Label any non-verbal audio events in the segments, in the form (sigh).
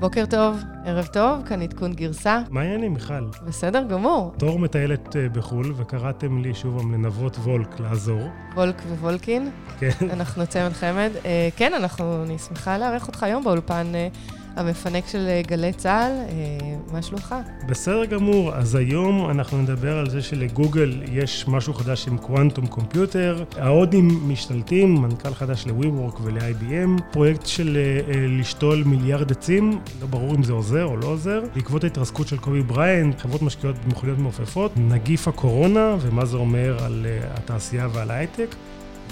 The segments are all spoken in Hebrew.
בוקר טוב, ערב טוב, כאן עדכון גרסה. מה העניינים, מיכל? בסדר גמור. טור מטיילת אה, בחו"ל, וקראתם לי שוב פעם לנבות וולק לעזור. וולק וולקין. כן. אנחנו צמד חמד. אה, כן, אנחנו, אני שמחה לארח אותך היום באולפן אה, המפנק של אה, גלי צה"ל. אה, מה שלומך? בסדר גמור, אז היום אנחנו נדבר על זה שלגוגל יש משהו חדש עם quantum computer. ההודים משתלטים, מנכ"ל חדש ל-WeWork ול-IBM, פרויקט של אה, לשתול מיליארד עצים, לא ברור אם זה עוזר או לא עוזר. בעקבות ההתרסקות של קובי בראיינט, חברות משקיעות במכוניות מעופפות, נגיף הקורונה ומה זה אומר על התעשייה ועל ההייטק.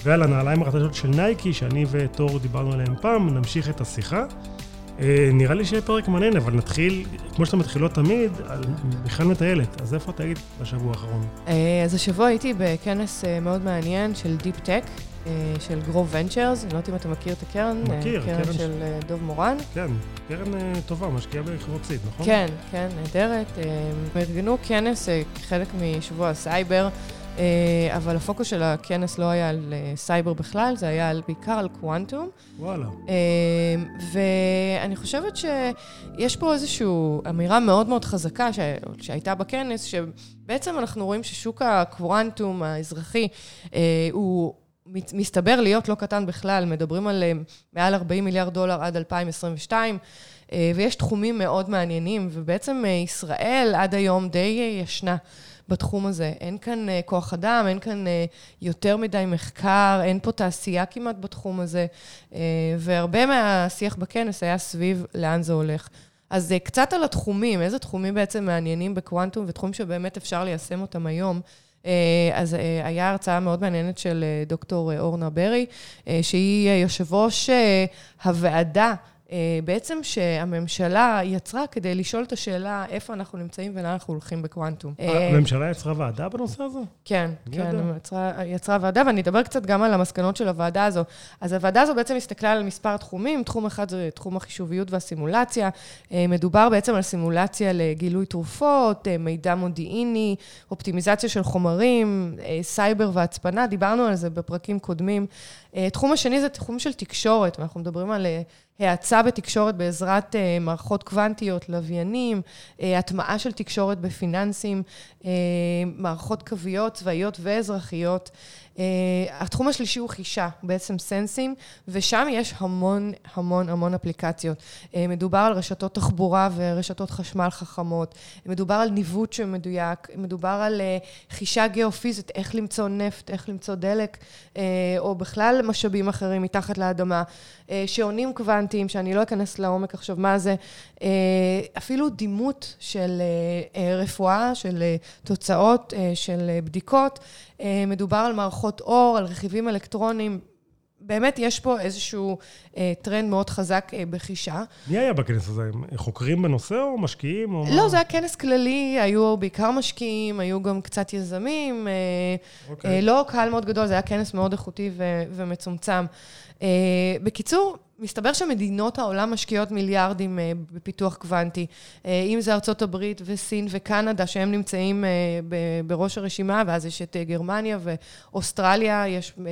ועל הנעליים החדשות של נייקי, שאני וטור דיברנו עליהם פעם, נמשיך את השיחה. אה, נראה לי שיהיה פרק מעניין, אבל נתחיל, כמו שאתן מתחילות תמיד, על מיכל מטיילת. אז איפה אתה היית בשבוע האחרון? אה, אז השבוע הייתי בכנס אה, מאוד מעניין של deep tech, של Grove Ventures, אני לא יודעת אם אתה מכיר את הקרן. מכיר, קרן קרן של אה, דוב מורן. כן, קרן טובה, משקיעה בחברות seed, נכון? כן, כן, נהדרת. הם ארגנו כנס כחלק משבוע הסייבר, אבל הפוקוס של הכנס לא היה על אה, סייבר בכלל, זה היה על- בעיקר על קוואנטום. וואלה. אה, ואני חושבת שיש פה איזושהי אמירה מאוד מאוד חזקה ש... שהייתה בכנס, שבעצם אנחנו רואים ששוק הקוואנטום האזרחי אה, הוא... מסתבר להיות לא קטן בכלל, מדברים על אה, מעל 40 מיליארד דולר עד 2022, אה, ויש תחומים מאוד מעניינים, ובעצם אה, ישראל עד היום די אה, ישנה בתחום הזה. אין כאן אה, כוח אדם, אין כאן אה, יותר מדי מחקר, אין פה תעשייה כמעט בתחום הזה, אה, והרבה מהשיח בכנס היה סביב לאן זה הולך. אז אה, קצת על התחומים, איזה תחומים בעצם מעניינים בקוונטום, ותחומים שבאמת אפשר ליישם אותם היום. אז היה הרצאה מאוד מעניינת של דוקטור אורנה ברי, שהיא יושב ראש הוועדה. אה, בעצם שהממשלה יצרה כדי לשאול את השאלה איפה אנחנו נמצאים ולאן אנחנו הולכים בקוונטום. אה, הממשלה יצרה ועדה בנושא הזה? כן, כן? יצרה, יצרה ועדה, ואני אדבר קצת גם על המסקנות של הוועדה הזו. אז הוועדה הזו בעצם הסתכלה על מספר תחומים, תחום אחד זה תחום החישוביות והסימולציה. אה, מדובר בעצם על סימולציה לגילוי תרופות, אה, מידע מודיעיני, אופטימיזציה של חומרים, אה, סייבר והצפנה, דיברנו על זה בפרקים קודמים. אה, תחום השני זה תחום של תקשורת, ואנחנו מדברים על אה, האצה בתקשורת בעזרת אה, מערכות קוונטיות, לוויינים, אה, הטמעה של תקשורת בפיננסים, אה, מערכות קוויות, צבאיות ואזרחיות. אה, התחום השלישי הוא חישה, בעצם סנסים, ושם יש המון המון המון אפליקציות. אה, מדובר על רשתות תחבורה ורשתות חשמל חכמות, מדובר על ניווט שמדויק, מדובר על אה, חישה גיאופיזית, איך למצוא נפט, איך למצוא דלק, או בכלל משאבים אחרים מתחת לאדמה. שעונים קוונטיים, שאני לא אכנס לעומק עכשיו מה זה, אפילו דימות של אה, אה, רפואה, של תוצאות, של בדיקות. מדובר על מערכות אור, על רכיבים אלקטרוניים. באמת יש פה איזשהו אה, טרנד מאוד חזק אה, בחישה. מי היה בכנס הזה? הם חוקרים בנושא או משקיעים? או לא, מה? זה היה כנס כללי, היו בעיקר משקיעים, היו גם קצת יזמים, אה, אוקיי. אה, לא קהל מאוד גדול, זה היה כנס מאוד איכותי ו- ומצומצם. אה, בקיצור, מסתבר שמדינות העולם משקיעות מיליארדים אה, בפיתוח קוונטי. אה, אם זה ארצות הברית וסין וקנדה, שהם נמצאים ב- בראש הרשימה, ואז יש את אה, גרמניה ואוסטרליה, יש אה,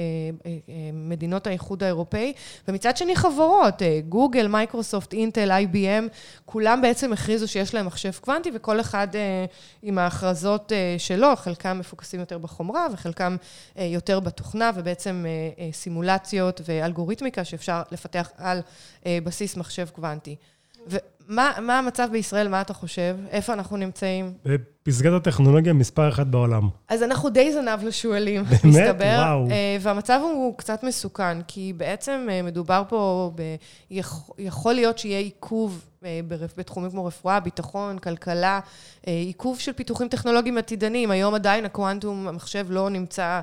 אה, אה, מדינות האיחוד האירופאי, ומצד שני חברות, גוגל, מייקרוסופט, אינטל, IBM, כולם בעצם הכריזו שיש להם מחשב קוונטי, וכל אחד אה, עם ההכרזות אה, שלו, חלקם מפוקסים יותר בחומרה, וחלקם אה, יותר בתוכנה, ובעצם אה, אה, סימולציות ואלגוריתמיקה שאפשר לפתח על אה, בסיס מחשב קוונטי. ומה מה המצב בישראל, מה אתה חושב? איפה אנחנו נמצאים? פסגת הטכנולוגיה מספר אחת בעולם. אז אנחנו די זנב לשועלים, באמת? מסתבר. וואו. אה, והמצב הוא קצת מסוכן, כי בעצם אה, מדובר פה ב... יכ- יכול להיות שיהיה עיכוב אה, בתחומים כמו רפואה, ביטחון, כלכלה, עיכוב של פיתוחים טכנולוגיים עתידניים. היום עדיין הקוונטום, המחשב לא נמצא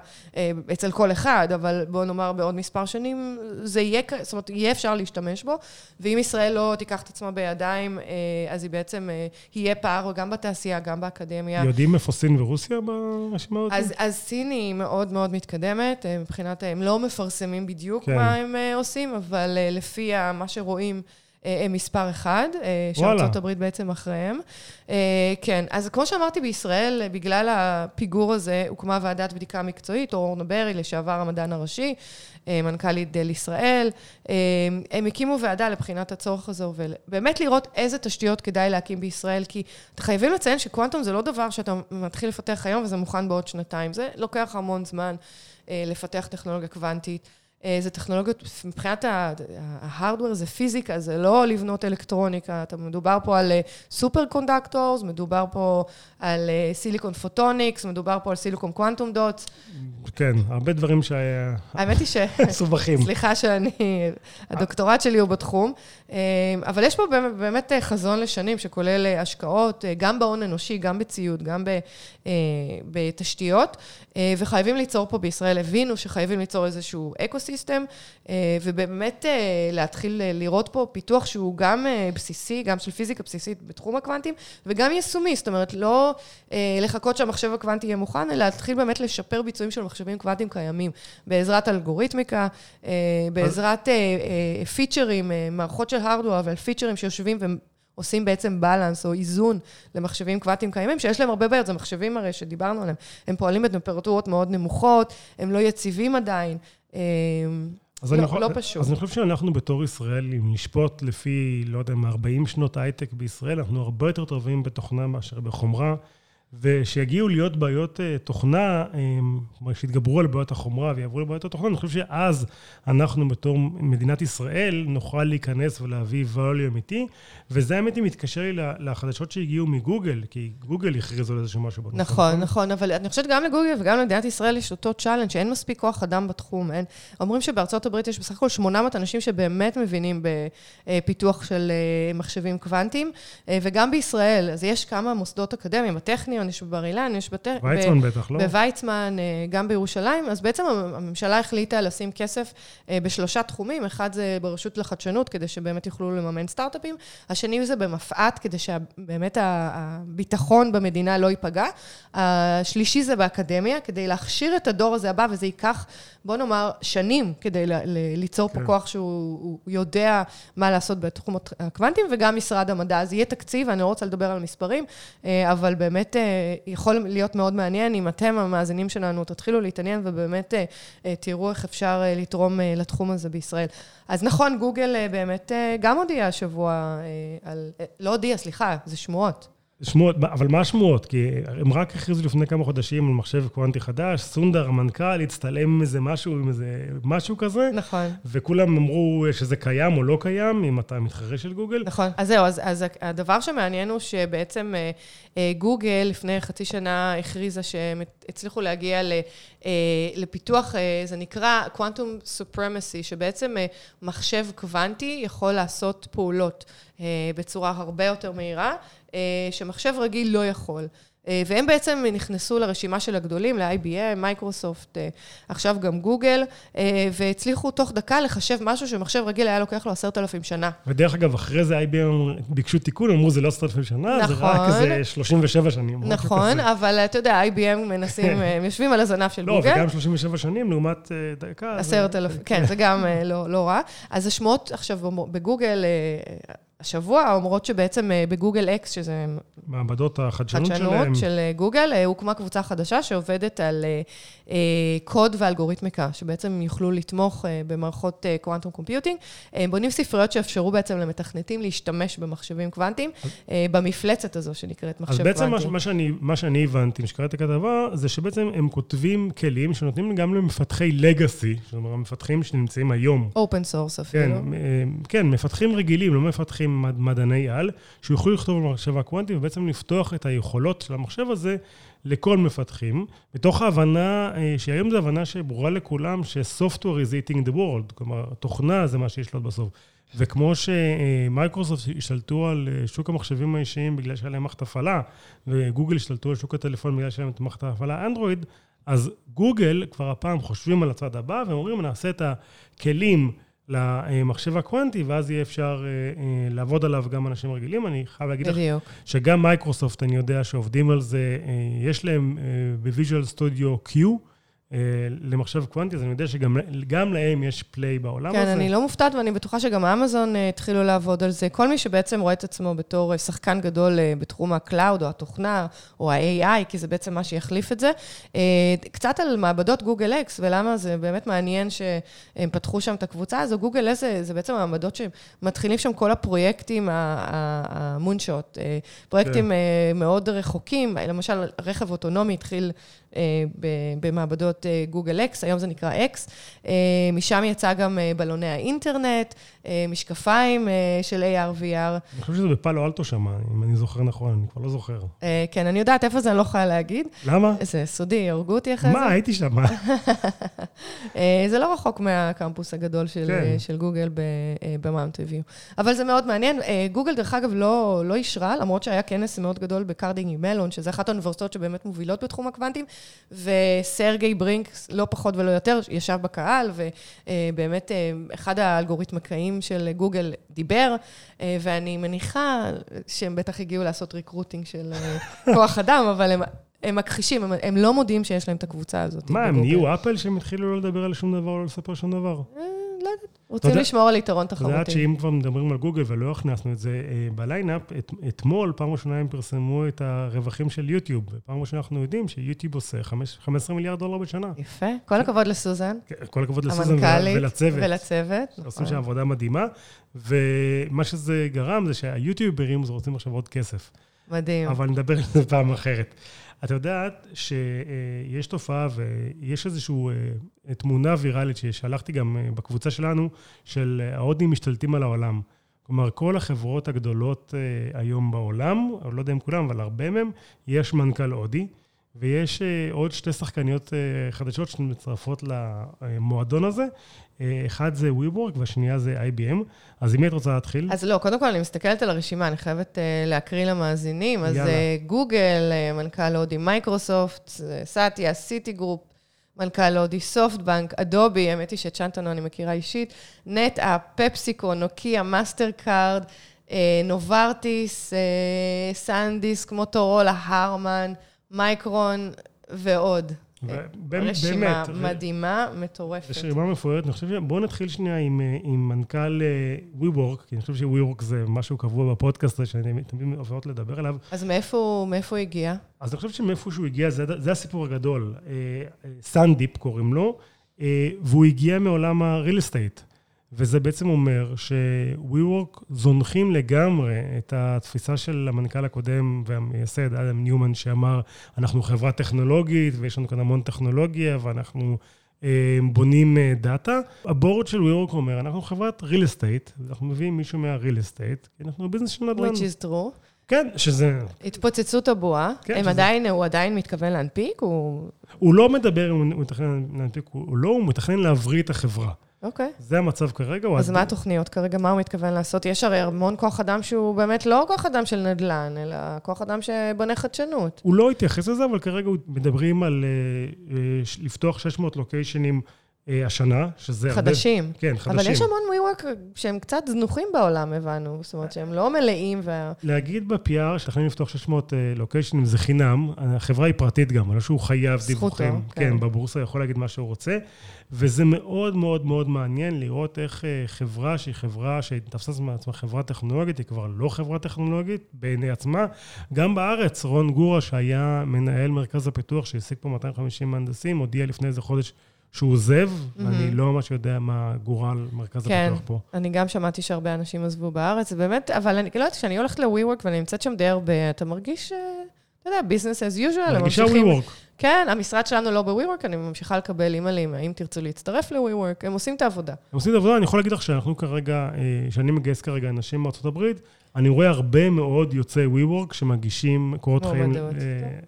אצל כל אחד, אבל בואו נאמר בעוד מספר שנים, זה יהיה, זאת אומרת, יהיה אפשר להשתמש בו, ואם ישראל לא תיקח את עצמה בידיים, אז היא בעצם, יהיה פער גם בתעשייה, גם באקדמיה. יודעים איפה סין ורוסיה ברשימה הזאת? אז, אז סין היא מאוד מאוד מתקדמת, אה, מבחינת, הם לא מפרסמים בדיוק כן. מה הם אה, עושים, אבל אה, לפי מה שרואים, מספר אחד, שארצות הברית בעצם אחריהם. כן, אז כמו שאמרתי, בישראל, בגלל הפיגור הזה, הוקמה ועדת בדיקה מקצועית, אורנה ברי, לשעבר המדען הראשי, מנכ"לית דל ישראל. הם הקימו ועדה לבחינת הצורך הזה, ובאמת לראות איזה תשתיות כדאי להקים בישראל, כי חייבים לציין שקוונטום זה לא דבר שאתה מתחיל לפתח היום וזה מוכן בעוד שנתיים. זה לוקח המון זמן לפתח טכנולוגיה קוונטית. אה, זה טכנולוגיות, מבחינת ה hardware זה פיזיקה, זה לא לבנות אלקטרוניקה. אתה מדובר פה על סופר אה, conductors, מדובר פה על סיליקון אה, photonics, מדובר פה על silicon quantum dots. כן, הרבה דברים שהיה... האמת היא ש... (laughs) מסובכים. סליחה שאני... הדוקטורט שלי הוא בתחום, אבל יש פה באמת חזון לשנים שכולל השקעות, גם בהון אנושי, גם בציוד, גם בתשתיות, וחייבים ליצור פה בישראל, הבינו שחייבים ליצור איזשהו ecosystem. system, אה, ובאמת אה, להתחיל אה, לראות פה פיתוח שהוא גם בסיסי, גם של פיזיקה בסיסית בתחום הקוונטים, וגם יישומי, זאת אומרת, לא לחכות שהמחשב הקוונטי יהיה מוכן, אלא להתחיל באמת לשפר ביצועים של מחשבים קוונטיים קיימים, בעזרת אלגוריתמיקה, בעזרת פיצ'רים, מערכות של hardware, אבל פיצ'רים שיושבים עושים בעצם בלנס או איזון למחשבים קוואטיים קיימים, שיש להם הרבה בעיות, זה מחשבים הרי שדיברנו עליהם, הם פועלים בטמפרטורות מאוד נמוכות, הם לא יציבים עדיין, אמ, אז לא, אני לא פשוט. אז אני חושב שאנחנו בתור ישראל, אם נשפוט לפי, לא יודע, 40 שנות הייטק בישראל, אנחנו הרבה יותר טובים בתוכנה מאשר בחומרה. ושיגיעו להיות בעיות uh, תוכנה, um, כלומר, שיתגברו על בעיות החומרה ויעברו לבעיות התוכנה, אני חושב שאז אנחנו בתור מדינת ישראל נוכל להיכנס ולהביא value אמיתי, וזה האמת היא מתקשר לי לחדשות שהגיעו מגוגל, כי גוגל הכריזו על איזשהו משהו בנושא. נכון, נכון, נכון, אבל אני חושבת גם לגוגל וגם למדינת ישראל יש אותו challenge שאין מספיק כוח אדם בתחום. אין, אומרים שבארצות הברית יש בסך הכל 800 אנשים שבאמת מבינים בפיתוח של אה, מחשבים קוונטיים, אה, וגם בישראל, אז יש כמה מוסדות אקדמיים, הטכניון, בטכניון, יש בבר אילן, יש בטכ... ויצמן ב... בטח, לא? בוויצמן, אה, גם בירושלים. אז בעצם הממשלה החליטה לשים כסף אה, בשלושה תחומים. אחד זה ברשות לחדשנות, כדי שבאמת יוכלו לממן סטארט-אפים. השני זה במפא"ת, כדי שבאמת הביטחון במדינה לא ייפגע. השלישי זה באקדמיה, כדי להכשיר את הדור הזה הבא, וזה ייקח, בוא נאמר, שנים כדי ל- ל- ליצור כן. פה כוח שהוא יודע מה לעשות בתחום הקוונטים, וגם משרד המדע. אז יהיה תקציב, אני לא רוצה לדבר על מספרים, אה, אבל באמת יכול להיות מאוד מעניין אם אתם, המאזינים שלנו, תתחילו להתעניין ובאמת אה, אה, תראו איך אפשר אה, לתרום לתחום הזה בישראל. אז נכון, גוגל באמת גם הודיעה השבוע על... לא הודיעה, סליחה, זה שמועות. שמועות, אבל מה השמועות? כי הם רק הכריזו לפני כמה חודשים על מחשב קוונטי חדש, סונדר, המנכ"ל, הצטלם עם איזה משהו, עם איזה משהו כזה. נכון. וכולם אמרו שזה קיים או לא קיים, אם אתה מתחרה של גוגל. נכון. אז זהו, אז, אז הדבר שמעניין הוא שבעצם אה, אה, גוגל לפני חצי שנה הכריזה שהם הצליחו להגיע ל, אה, לפיתוח, זה נקרא Quantum Supremacy, שבעצם מחשב קוונטי יכול לעשות פעולות בצורה הרבה יותר מהירה. אה, שמחשב רגיל לא יכול. אה, והם בעצם נכנסו לרשימה של הגדולים, ל-IBM, מייקרוסופט, אה, עכשיו גם גוגל, והצליחו תוך דקה לחשב משהו שמחשב רגיל היה לוקח לו עשרת אלפים שנה. ודרך אגב, אחרי זה IBM ביקשו תיקון, אמרו זה לא עשרת אלפים שנה, נכון, זה רק איזה 37 שנים. נכון, אבל אתה יודע, IBM מנסים, (laughs) הם יושבים על הזנב של לא, גוגל. לא, וגם 37 שנים לעומת דקה. עשרת אלפים, כן, זה גם לא, לא רע. אז השמועות עכשיו בגוגל... השבוע אומרות שבעצם אה, בגוגל אקס, שזה... מעבדות החדשנות שלהם. חדשנות של אה, גוגל, אה, הוקמה קבוצה חדשה שעובדת על קוד ואלגוריתמיקה, שבעצם יוכלו לתמוך במערכות quantum computing. הם בונים ספריות שיאפשרו בעצם למתכנתים להשתמש במחשבים קוונטיים, במפלצת הזו שנקראת מחשב קוונטי. אז בעצם מה, שאני, מה שאני הבנתי, כשקראתי כתבה, זה שבעצם הם כותבים כלים שנותנים גם למפתחי legacy, זאת אומרת, המפתחים שנמצאים היום. open source אפילו. כן, כן, מפתחים רגילים, לא מפתחים עם מדעני על, שיוכלו לכתוב על מחשב הקוונטי ובעצם לפתוח את היכולות של המחשב הזה לכל מפתחים, מתוך ההבנה, אה, שהיום זו הבנה שברורה לכולם, ש-software is eating the world, כלומר, תוכנה זה מה שישלוט בסוף. וכמו שמייקרוסופט השתלטו על אה, שוק המחשבים האישיים בגלל שהיה להם מערכת הפעלה, וגוגל השתלטו על שוק הטלפון בגלל שהיה להם את מערכת ההפעלה אנדרואיד, אז גוגל כבר הפעם חושבים על הצד הבא, ואומרים, נעשה את הכלים למחשב הקוונטי, ואז יהיה אפשר אה, אה, לעבוד עליו גם אנשים רגילים. אני חייב להגיד בדיוק. לך שגם מייקרוסופט, אני יודע שעובדים על זה, אה, יש להם בוויז'ואל סטודיו Q, למחשב קוונטי, אז אני יודע שגם להם יש play בעולם כן, הזה. כן, אני לא מופתעת, ואני בטוחה שגם אמזון אה, התחילו לעבוד על זה. כל מי שבעצם רואה את עצמו בתור שחקן גדול בתחום ה cloud, או התוכנה, או ה-AI, כי זה בעצם מה שיחליף את זה. קצת על מעבדות גוגל אקס, ולמה זה באמת מעניין שהם פתחו שם את הקבוצה הזו. גוגל אקס זה בעצם מעבדות שמתחילים שם כל הפרויקטים ה moonshot. פרויקטים כן. מאוד רחוקים, למשל, רכב אוטונומי התחיל במעבדות גוגל X, היום זה נקרא X. משם יצא גם בלוני האינטרנט, משקפיים של AR/VR. אני חושב שזה בפאלו אלטו שם, אם אני זוכר נכון, אני כבר לא זוכר. כן, אני יודעת איפה זה, אני לא יכולה להגיד. למה? זה סודי, הרגו אותי אחרי זה. מה, הייתי שם. (laughs) זה לא רחוק מהקמפוס הגדול של, כן. של גוגל במאונטן ויו. אבל זה מאוד מעניין. גוגל, דרך אגב, לא, לא אישרה, למרות שהיה כנס מאוד גדול בקרנגי מלון, שזה אחת האוניברסיטאות שבאמת מובילות בתחום הקוונטים, וסרגיי ברין, לא פחות ולא יותר, ישב בקהל, ובאמת אחד האלגוריתמקאים של גוגל דיבר, ואני מניחה שהם בטח הגיעו לעשות recruiting של (laughs) כוח אדם, אבל הם... הם מכחישים, הם, הם לא מודיעים שיש להם את הקבוצה הזאת. מה, הם נהיו אפל? שהם התחילו לא לדבר על שום דבר, לא לספר שום דבר? לא יודעת. רוצים לשמור על יתרון תחרותי. את יודעת שאם כבר מדברים על גוגל ולא הכנסנו את זה אה, ב line-up, אתמול, פעם ראשונה הם פרסמו את הרווחים של יוטיוב. פעם ראשונה אנחנו יודעים שיוטיוב עושה 15 מיליארד דולר בשנה. יפה. כל הכבוד לסוזן. כן, כל הכבוד לסוזן ולצוות. ולצוות. עושים שם עבודה מדהימה. ומה שזה גרם זה שהיוטיוברים רוצים עכשיו עוד כסף. מדהים. אבל נדבר על זה פעם אחרת. את יודעת שיש תופעה ויש איזושהי אה, תמונה ויראלית ששלחתי גם אה, בקבוצה שלנו, של ההודים משתלטים על העולם. כלומר, כל החברות הגדולות אה, היום בעולם, אני לא יודע אם כולם, אבל הרבה מהם, יש מנכ"ל הודי. ויש עוד שתי שחקניות חדשות שמצטרפות למועדון הזה. אחד זה WeWork והשנייה זה IBM. אז עם מי את רוצה להתחיל? אז לא, קודם כל אני מסתכלת על הרשימה, אני חייבת להקריא למאזינים. אז גוגל, מנכ"ל הודי מייקרוסופט, סאטיה, סיטיגרופ, מנכ"ל הודי סופטבנק, אדובי, האמת היא ששנטנו אני מכירה אישית, נטאפ, פפסיקו, נוקיה, מאסטר קארד, נוברטיס, סנדיסק, מוטורולה, הרמן, מייקרון ועוד. רשימה מדהימה, מטורפת. רשימה מפוארת. אני חושב ש... בואו נתחיל שנייה עם, אה, עם מנכ"ל אה, WeWork, כי אני חושב ש-WeWork זה משהו קבוע בפודקאסט הזה, שאני תמיד אוהבות לדבר עליו. אז מאיפה, מאיפה הוא הגיע? אז אני חושב שמאיפה שהוא הגיע, זה, זה הסיפור הגדול. סנדיפ אה, קוראים לו, והוא הגיע מעולם ה-real estate. וזה בעצם אומר ש-WeWork זונחים לגמרי את התפיסה של המנכ"ל הקודם והמייסד, אדם ניומן, שאמר, אנחנו חברה טכנולוגית ויש לנו כאן המון טכנולוגיה ואנחנו אה, בונים אה, data. הבורד של WeWork אומר, אנחנו חברת real estate, אנחנו מביאים מישהו מה-real estate, כי אנחנו ביזנס של נדל"ן. Which is true. כן, שזה... התפוצצות הבועה. כן, הם שזה... עדיין, הוא עדיין מתכוון להנפיק? הוא... הוא לא מדבר אם הוא מתכנן להנפיק, הוא לא, הוא מתכנן להבריא את החברה. אוקיי. Okay. זה המצב כרגע. אז מה התוכניות כרגע? מה הוא מתכוון לעשות? יש הרי המון כוח אדם שהוא באמת לא כוח אדם של נדל"ן, אלא כוח אדם שבונה חדשנות. הוא לא התייחס לזה, אבל כרגע מדברים על uh, uh, לפתוח 600 לוקיישנים אה, השנה, שזה חדשים. הרבה... כן, חדשים. אבל יש המון WeWork שהם קצת זנוחים בעולם, הבנו. זאת אומרת שהם לא מלאים ו... להגיד ב-PR שתכננים לפתוח 600 לוקיישנים זה חינם, החברה היא פרטית גם, לא שהוא חייב דיווחים. זכותו, כן. כן, בבורסה יכול להגיד מה שהוא רוצה. וזה מאוד מאוד מאוד מעניין לראות איך אה, חברה שהיא חברה שתפסה מעצמה חברה טכנולוגית, היא כבר לא חברה טכנולוגית בעיני עצמה. גם בארץ, רון גורה, שהיה מנהל מרכז הפיתוח, שהעסיק פה 250 מהנדסים, הודיע לפני איזה חודש שהוא עוזב, mm-hmm. ואני לא ממש יודע מה גורל מרכז כן, הפיתוח פה. כן, אני גם שמעתי שהרבה אנשים עזבו בארץ, באמת, אבל אני לא יודעת, כשאני הולכת ל-WeWork ואני נמצאת שם די הרבה, אתה מרגיש... אתה יודע, business as usual. מרגישה WeWork. כן, המשרד שלנו לא ב-WeWork, אני ממשיכה לקבל אימיילים, האם תרצו להצטרף ל-WeWork, הם עושים את העבודה. הם עושים את העבודה, אני יכול להגיד לך שאנחנו כרגע, אה, שאני מגייס כרגע אנשים מארצות הברית, אני רואה הרבה מאוד יוצאי WeWork שמגישים קורות חיים אה,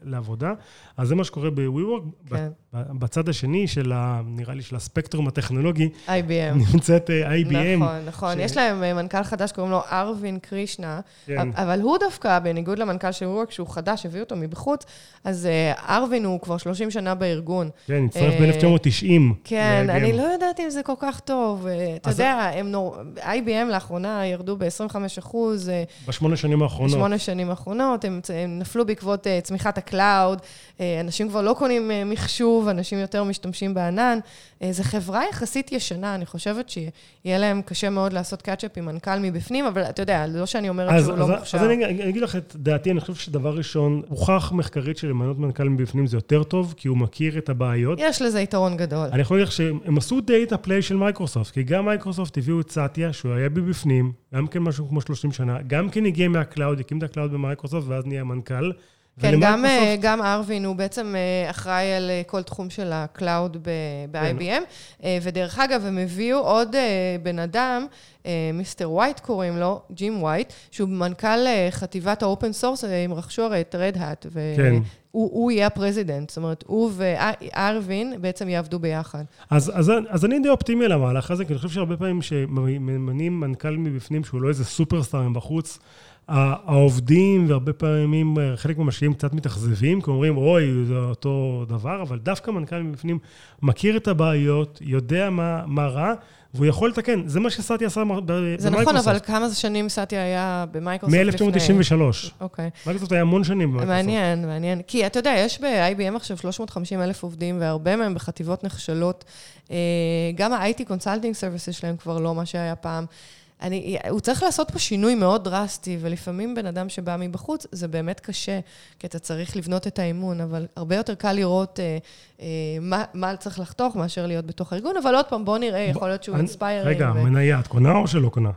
לעבודה. אז זה מה שקורה ב-WeWork. כן. בצד השני של, ה, נראה לי, של הספקטרום הטכנולוגי, IBM. נמצאת אה, IBM. נכון, נכון. ש... יש להם אה, מנכ"ל חדש, קוראים לו ארווין קרישנה, כן. אבל הוא דווקא, בניגוד למנכ"ל של WeWork, שהוא חדש, הביאו אותו מבחוץ, אז ארווין הוא כבר 30 שנה בארגון. כן, הצטרף ב-1990. כן, אני לא יודעת אם זה כל כך טוב. אתה יודע. IBM לאחרונה ירדו ב-25 אחוז. זה... בשמונה שנים האחרונות. בשמונה שנים האחרונות, הם, הם נפלו בעקבות uh, צמיחת ה cloud, uh, אנשים כבר לא קונים uh, מחשוב, אנשים יותר משתמשים בענן. Uh, זו חברה יחסית ישנה, אני חושבת שיהיה להם קשה מאוד לעשות catch up עם מנכ"ל מבפנים, אבל אתה יודע, לא שאני אומרת אז, שהוא לא אז, לא מוכשר. אז אני, אני אגיד לך את דעתי, אני חושב שדבר ראשון, הוכח מחקרית שלמנות מנכ"ל מבפנים זה יותר טוב, כי הוא מכיר את הבעיות. יש לזה יתרון גדול. אני יכול להגיד לך שהם עשו the play של מייקרוסופט, כי גם מייקרוסופט הביאו את סאטיה, שהוא היה מבפנים, גם כן משהו כמו 30 שנה, גם כן הגיע מה cloud, הקים את ה cloud במייקרוסופט, ואז נהיה מנכ"ל. כן, גם, אה, גם ארווין הוא בעצם אה, אחראי על אה, כל תחום של ה cloud ב-IBM, כן. ודרך אגב, הם הביאו עוד בן אדם, מיסטר ווייטהרסט קוראים לו, ג'ים ווייטהרסט, שהוא מנכ"ל חטיבת ה open source, הם רכשו הרי את רד האט, כן. הוא, הוא יהיה ה president, זאת אומרת, הוא וארווין בעצם יעבדו ביחד. אז, אז, אז אני די אופטימי על המהלך הזה, כי אני חושב שהרבה פעמים שממנים מנכ"ל מבפנים, שהוא לא איזה superstar מבחוץ, העובדים, והרבה פעמים חלק מהמשקיעים קצת מתאכזבים, כי אומרים, אוי, זה אותו דבר, אבל דווקא מנכ"ל מבפנים מכיר את הבעיות, יודע מה, מה רע, והוא יכול לתקן. זה מה שסאטיה עשה במייקרוסופט. זה נכון, אבל כמה שנים סאטיה היה במייקרוסופט לפני? מ-1993. אוקיי. מייקרוסופט היה המון שנים במייקרוסופט. מעניין, מעניין. כי אתה יודע, יש ב-IBM עכשיו 350 אלף עובדים, והרבה מהם בחטיבות נחשלות. אה, גם ה-IT Consulting Services שלהם כבר לא מה שהיה פעם. אני, הוא צריך לעשות פה שינוי מאוד דרסטי, ולפעמים בן אדם שבא מבחוץ, זה באמת קשה, כי אתה צריך לבנות את האמון, אבל הרבה יותר קל לראות אה, אה, מה, מה צריך לחתוך מאשר להיות בתוך הארגון, אבל עוד פעם, בוא נראה, יכול להיות שהוא אינספייר. רגע, ו... מניה, את קונה או שלא קונה?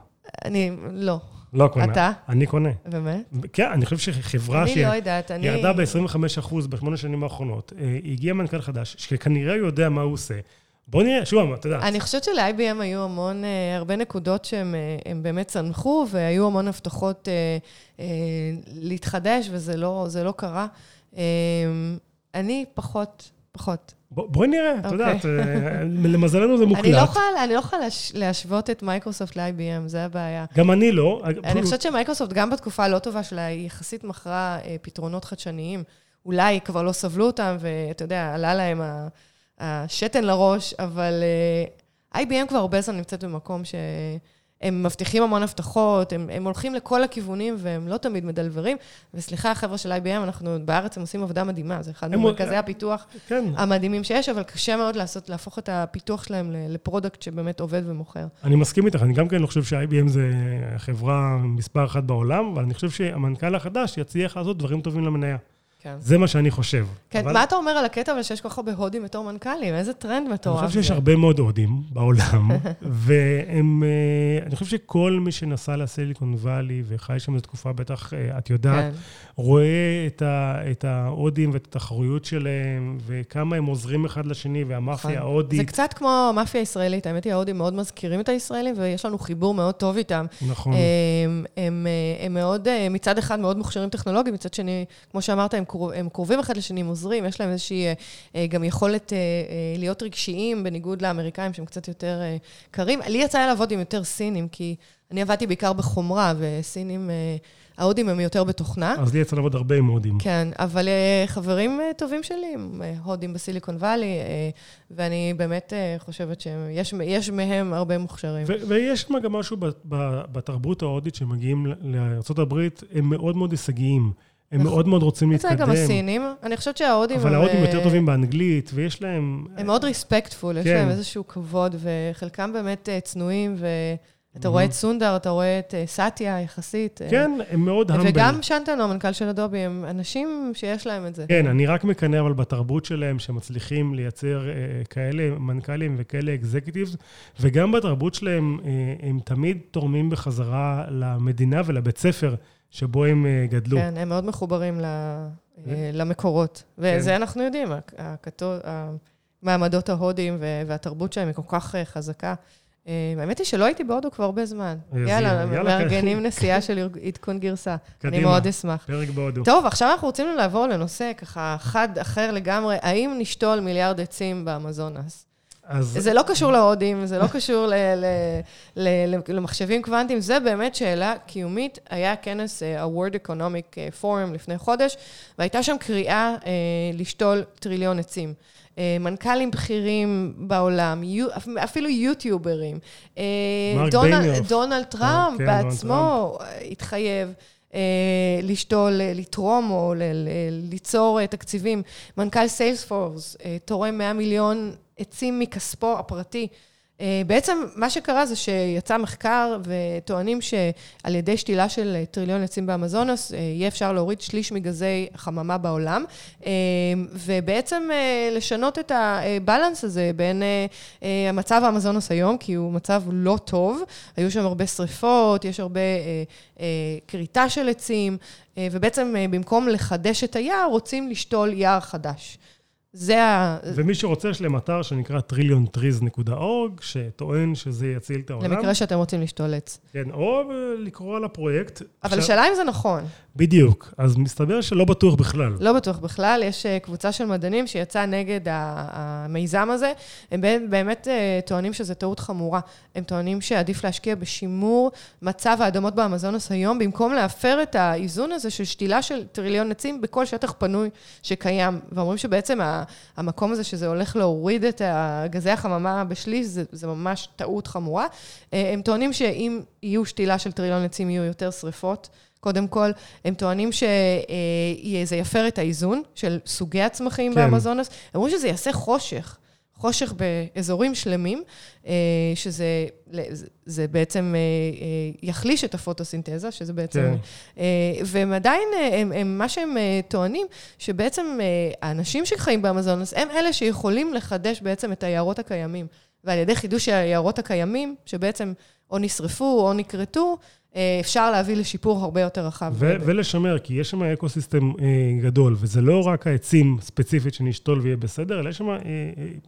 אני, לא. לא קונה. אתה? אני קונה. באמת? כן, אני חושב שחברה אני לא יודעת, אני... ירדה ב-25% בשמונה שנים האחרונות, אה, הגיע מנכ"ל חדש, שכנראה יודע מה הוא עושה. בוא נראה, שוב, אתה יודע. אני חושבת של-IBM היו המון, אה, הרבה נקודות שהם אה, באמת צנחו, והיו המון הבטחות אה, להתחדש, וזה לא, לא קרה. אני פחות, פחות. בואי נראה, את יודעת, אוקיי. למזלנו זה מוקלט. (laughs) אני לא יכולה, אני לא יכולה להשוות את מייקרוסופט ל-IBM, זה הבעיה. גם אני לא. אני חושבת שמייקרוסופט, גם בתקופה הלא טובה שלה, היא יחסית מכרה פתרונות חדשניים. אולי כבר לא סבלו אותם, ואתה יודע, עלה להם ה... השתן לראש, אבל uh, אה, IBM כבר הרבה זמן נמצאת במקום שהם מבטיחים המון הבטחות, הם, הם הולכים לכל הכיוונים והם לא תמיד מדלברים. וסליחה, החבר'ה של IBM, אנחנו בארץ הם עושים עבודה מדהימה, זה אחד ממרכזי. הפיתוח כן. המדהימים שיש, אבל קשה מאוד לעשות, להפוך את הפיתוח שלהם ל product שבאמת עובד ומוכר. אני מסכים איתך, אני גם כן לא חושב ש-IBM זה חברה מספר אחת בעולם, אבל אני חושב שהמנכ"ל החדש יצליח לעשות דברים טובים למניה. כן. זה מה שאני חושב. כן, אבל... מה אתה אומר על הקטע אבל שיש כל כך הרבה הודים בתור מנכ"לים? איזה טרנד מטורף אני חושב שיש הרבה מאוד הודים בעולם, (laughs) והם... אה, אני חושב שכל מי שנסע לסיליקון וואלי וחי שם לתקופה, בטח, אה, את יודעת, כן. רואה את ההודים ואת התחרויות שלהם, וכמה הם עוזרים אחד לשני, והמאפיה נכון. ההודית. זה קצת כמו המאפיה הישראלית, האמת היא, ההודים מאוד מזכירים את הישראלים, ויש לנו חיבור מאוד טוב איתם. נכון. הם, הם, הם מאוד, מצד אחד מאוד מוכשרים טכנולוגיים, מצד שני, כמו שאמרת, הם הם קרובים אחד לשני, הם עוזרים, יש להם איזושהי אה, גם יכולת אה, אה, להיות רגשיים, בניגוד לאמריקאים שהם קצת יותר קרים. לי יצא לעבוד עם יותר סינים, כי אני עבדתי בעיקר בחומרה, וסינים... ההודים הם יותר בתוכנה. אז לי יצא לעבוד הרבה עם הודים. כן, אבל חברים טובים שלי הם הודים בסיליקון וואלי, ואני באמת חושבת שיש מהם הרבה מוכשרים. ויש שם גם משהו בתרבות ההודית שמגיעים לארה"ב, הם מאוד מאוד הישגיים. הם נכון. מאוד מאוד רוצים להתקדם. זה גם הסינים. אני חושבת שההודים... אבל ההודים יותר טובים באנגלית, ויש להם... הם מאוד ריספקטפול, יש להם איזשהו כבוד, וחלקם באמת אה, צנועים, ואתה רואה את סונדר, אתה רואה את אה, סאטיה יחסית. אה. כן, הם מאוד humble. וגם שנטנו, המנכ"ל של אדובי, הם אנשים שיש להם את זה. כן, אני רק מקנא אבל בתרבות שלהם, שמצליחים לייצר כאלה מנכ"לים וכאלה executives, וגם בתרבות שלהם, הם תמיד תורמים בחזרה למדינה ולבית ספר. שבו הם אה, גדלו. כן, הם מאוד מחוברים אה, למקורות. וזה כן. אנחנו יודעים, המעמדות ההודיים והתרבות שלהם היא כל כך אה, חזקה. האמת היא שלא הייתי בהודו כבר הרבה זמן. יאללה, מארגנים נסיעה של עדכון גרסה. קדימה, אני מאוד אשמח. פרק בהודו. טוב, עכשיו אנחנו רוצים לעבור לנושא ככה חד אחר לגמרי. האם נשתול מיליארד עצים באמזונס? אז... זה לא קשור להודים, זה לא קשור ל- ל- ל- למחשבים קוונטיים, זה באמת שאלה קיומית. היה כנס ה-World Economic Forum לפני חודש, והייתה שם קריאה לשתול טריליון עצים. מנכ"לים בכירים בעולם, אפילו יוטיוברים. ביניוף. דונלד טראמפ כן, בעצמו התחייב. לשתול, לתרום או ליצור תקציבים. מנכ"ל סיילספורס תורם 100 מיליון עצים מכספו הפרטי. אה, בעצם מה שקרה זה שיצא מחקר וטוענים שעל ידי שתילה של טריליון עצים באמזונוס, אה, יהיה אפשר להוריד שליש מגזי חממה בעולם, אה, ובעצם לשנות את ה balance הזה בין המצב באמזונס היום, כי הוא מצב לא טוב, היו שם הרבה שריפות, יש הרבה כריתה של עצים, ובעצם במקום לחדש את היער, רוצים לשתול יער חדש. זה ה... ומי שרוצה, יש להם אתר שנקרא trilliontrees.org, שטוען שזה יציל את העולם. למקרה שאתם רוצים לשתול עץ. כן, או לקרוא על הפרויקט. אבל השאלה אם זה נכון. בדיוק. אז מסתבר שלא בטוח בכלל. לא בטוח בכלל. יש אה, קבוצה של מדענים שיצאה נגד המיזם הזה. הם באמת אה, טוענים שזו טעות חמורה. הם טוענים שעדיף להשקיע בשימור מצב האדמות באמזונוס היום, במקום להפר את האיזון הזה של שתילה של טריליון עצים בכל שטח פנוי שקיים. ואומרים שבעצם המקום הזה שזה הולך להוריד את גזי החממה בשליש, זה, זה ממש טעות חמורה. אה, הם טוענים שאם יהיו שתילה של טריליון עצים, יהיו יותר שריפות. קודם כל, הם טוענים שזה אה, יפר את האיזון של סוגי הצמחים כן. באמזונס. הם אומרים שזה יעשה חושך. חושך באזורים שלמים, אה, שזה זה בעצם יחליש את הפוטוסינתזה, שזה בעצם... כן. והם עדיין, הם, הם, מה שהם טוענים, שבעצם האנשים שחיים באמזונס, הם אלה שיכולים לחדש בעצם את היערות הקיימים. ועל ידי חידוש היערות הקיימים, שבעצם או נשרפו או נכרתו, אה, אפשר להביא לשיפור הרבה יותר רחב. ו- ולשמר, כי יש שם ecosystem אה, גדול, וזה לא רק העצים ספציפית שנשתול ויהיה בסדר, אלא יש שם אה, אה,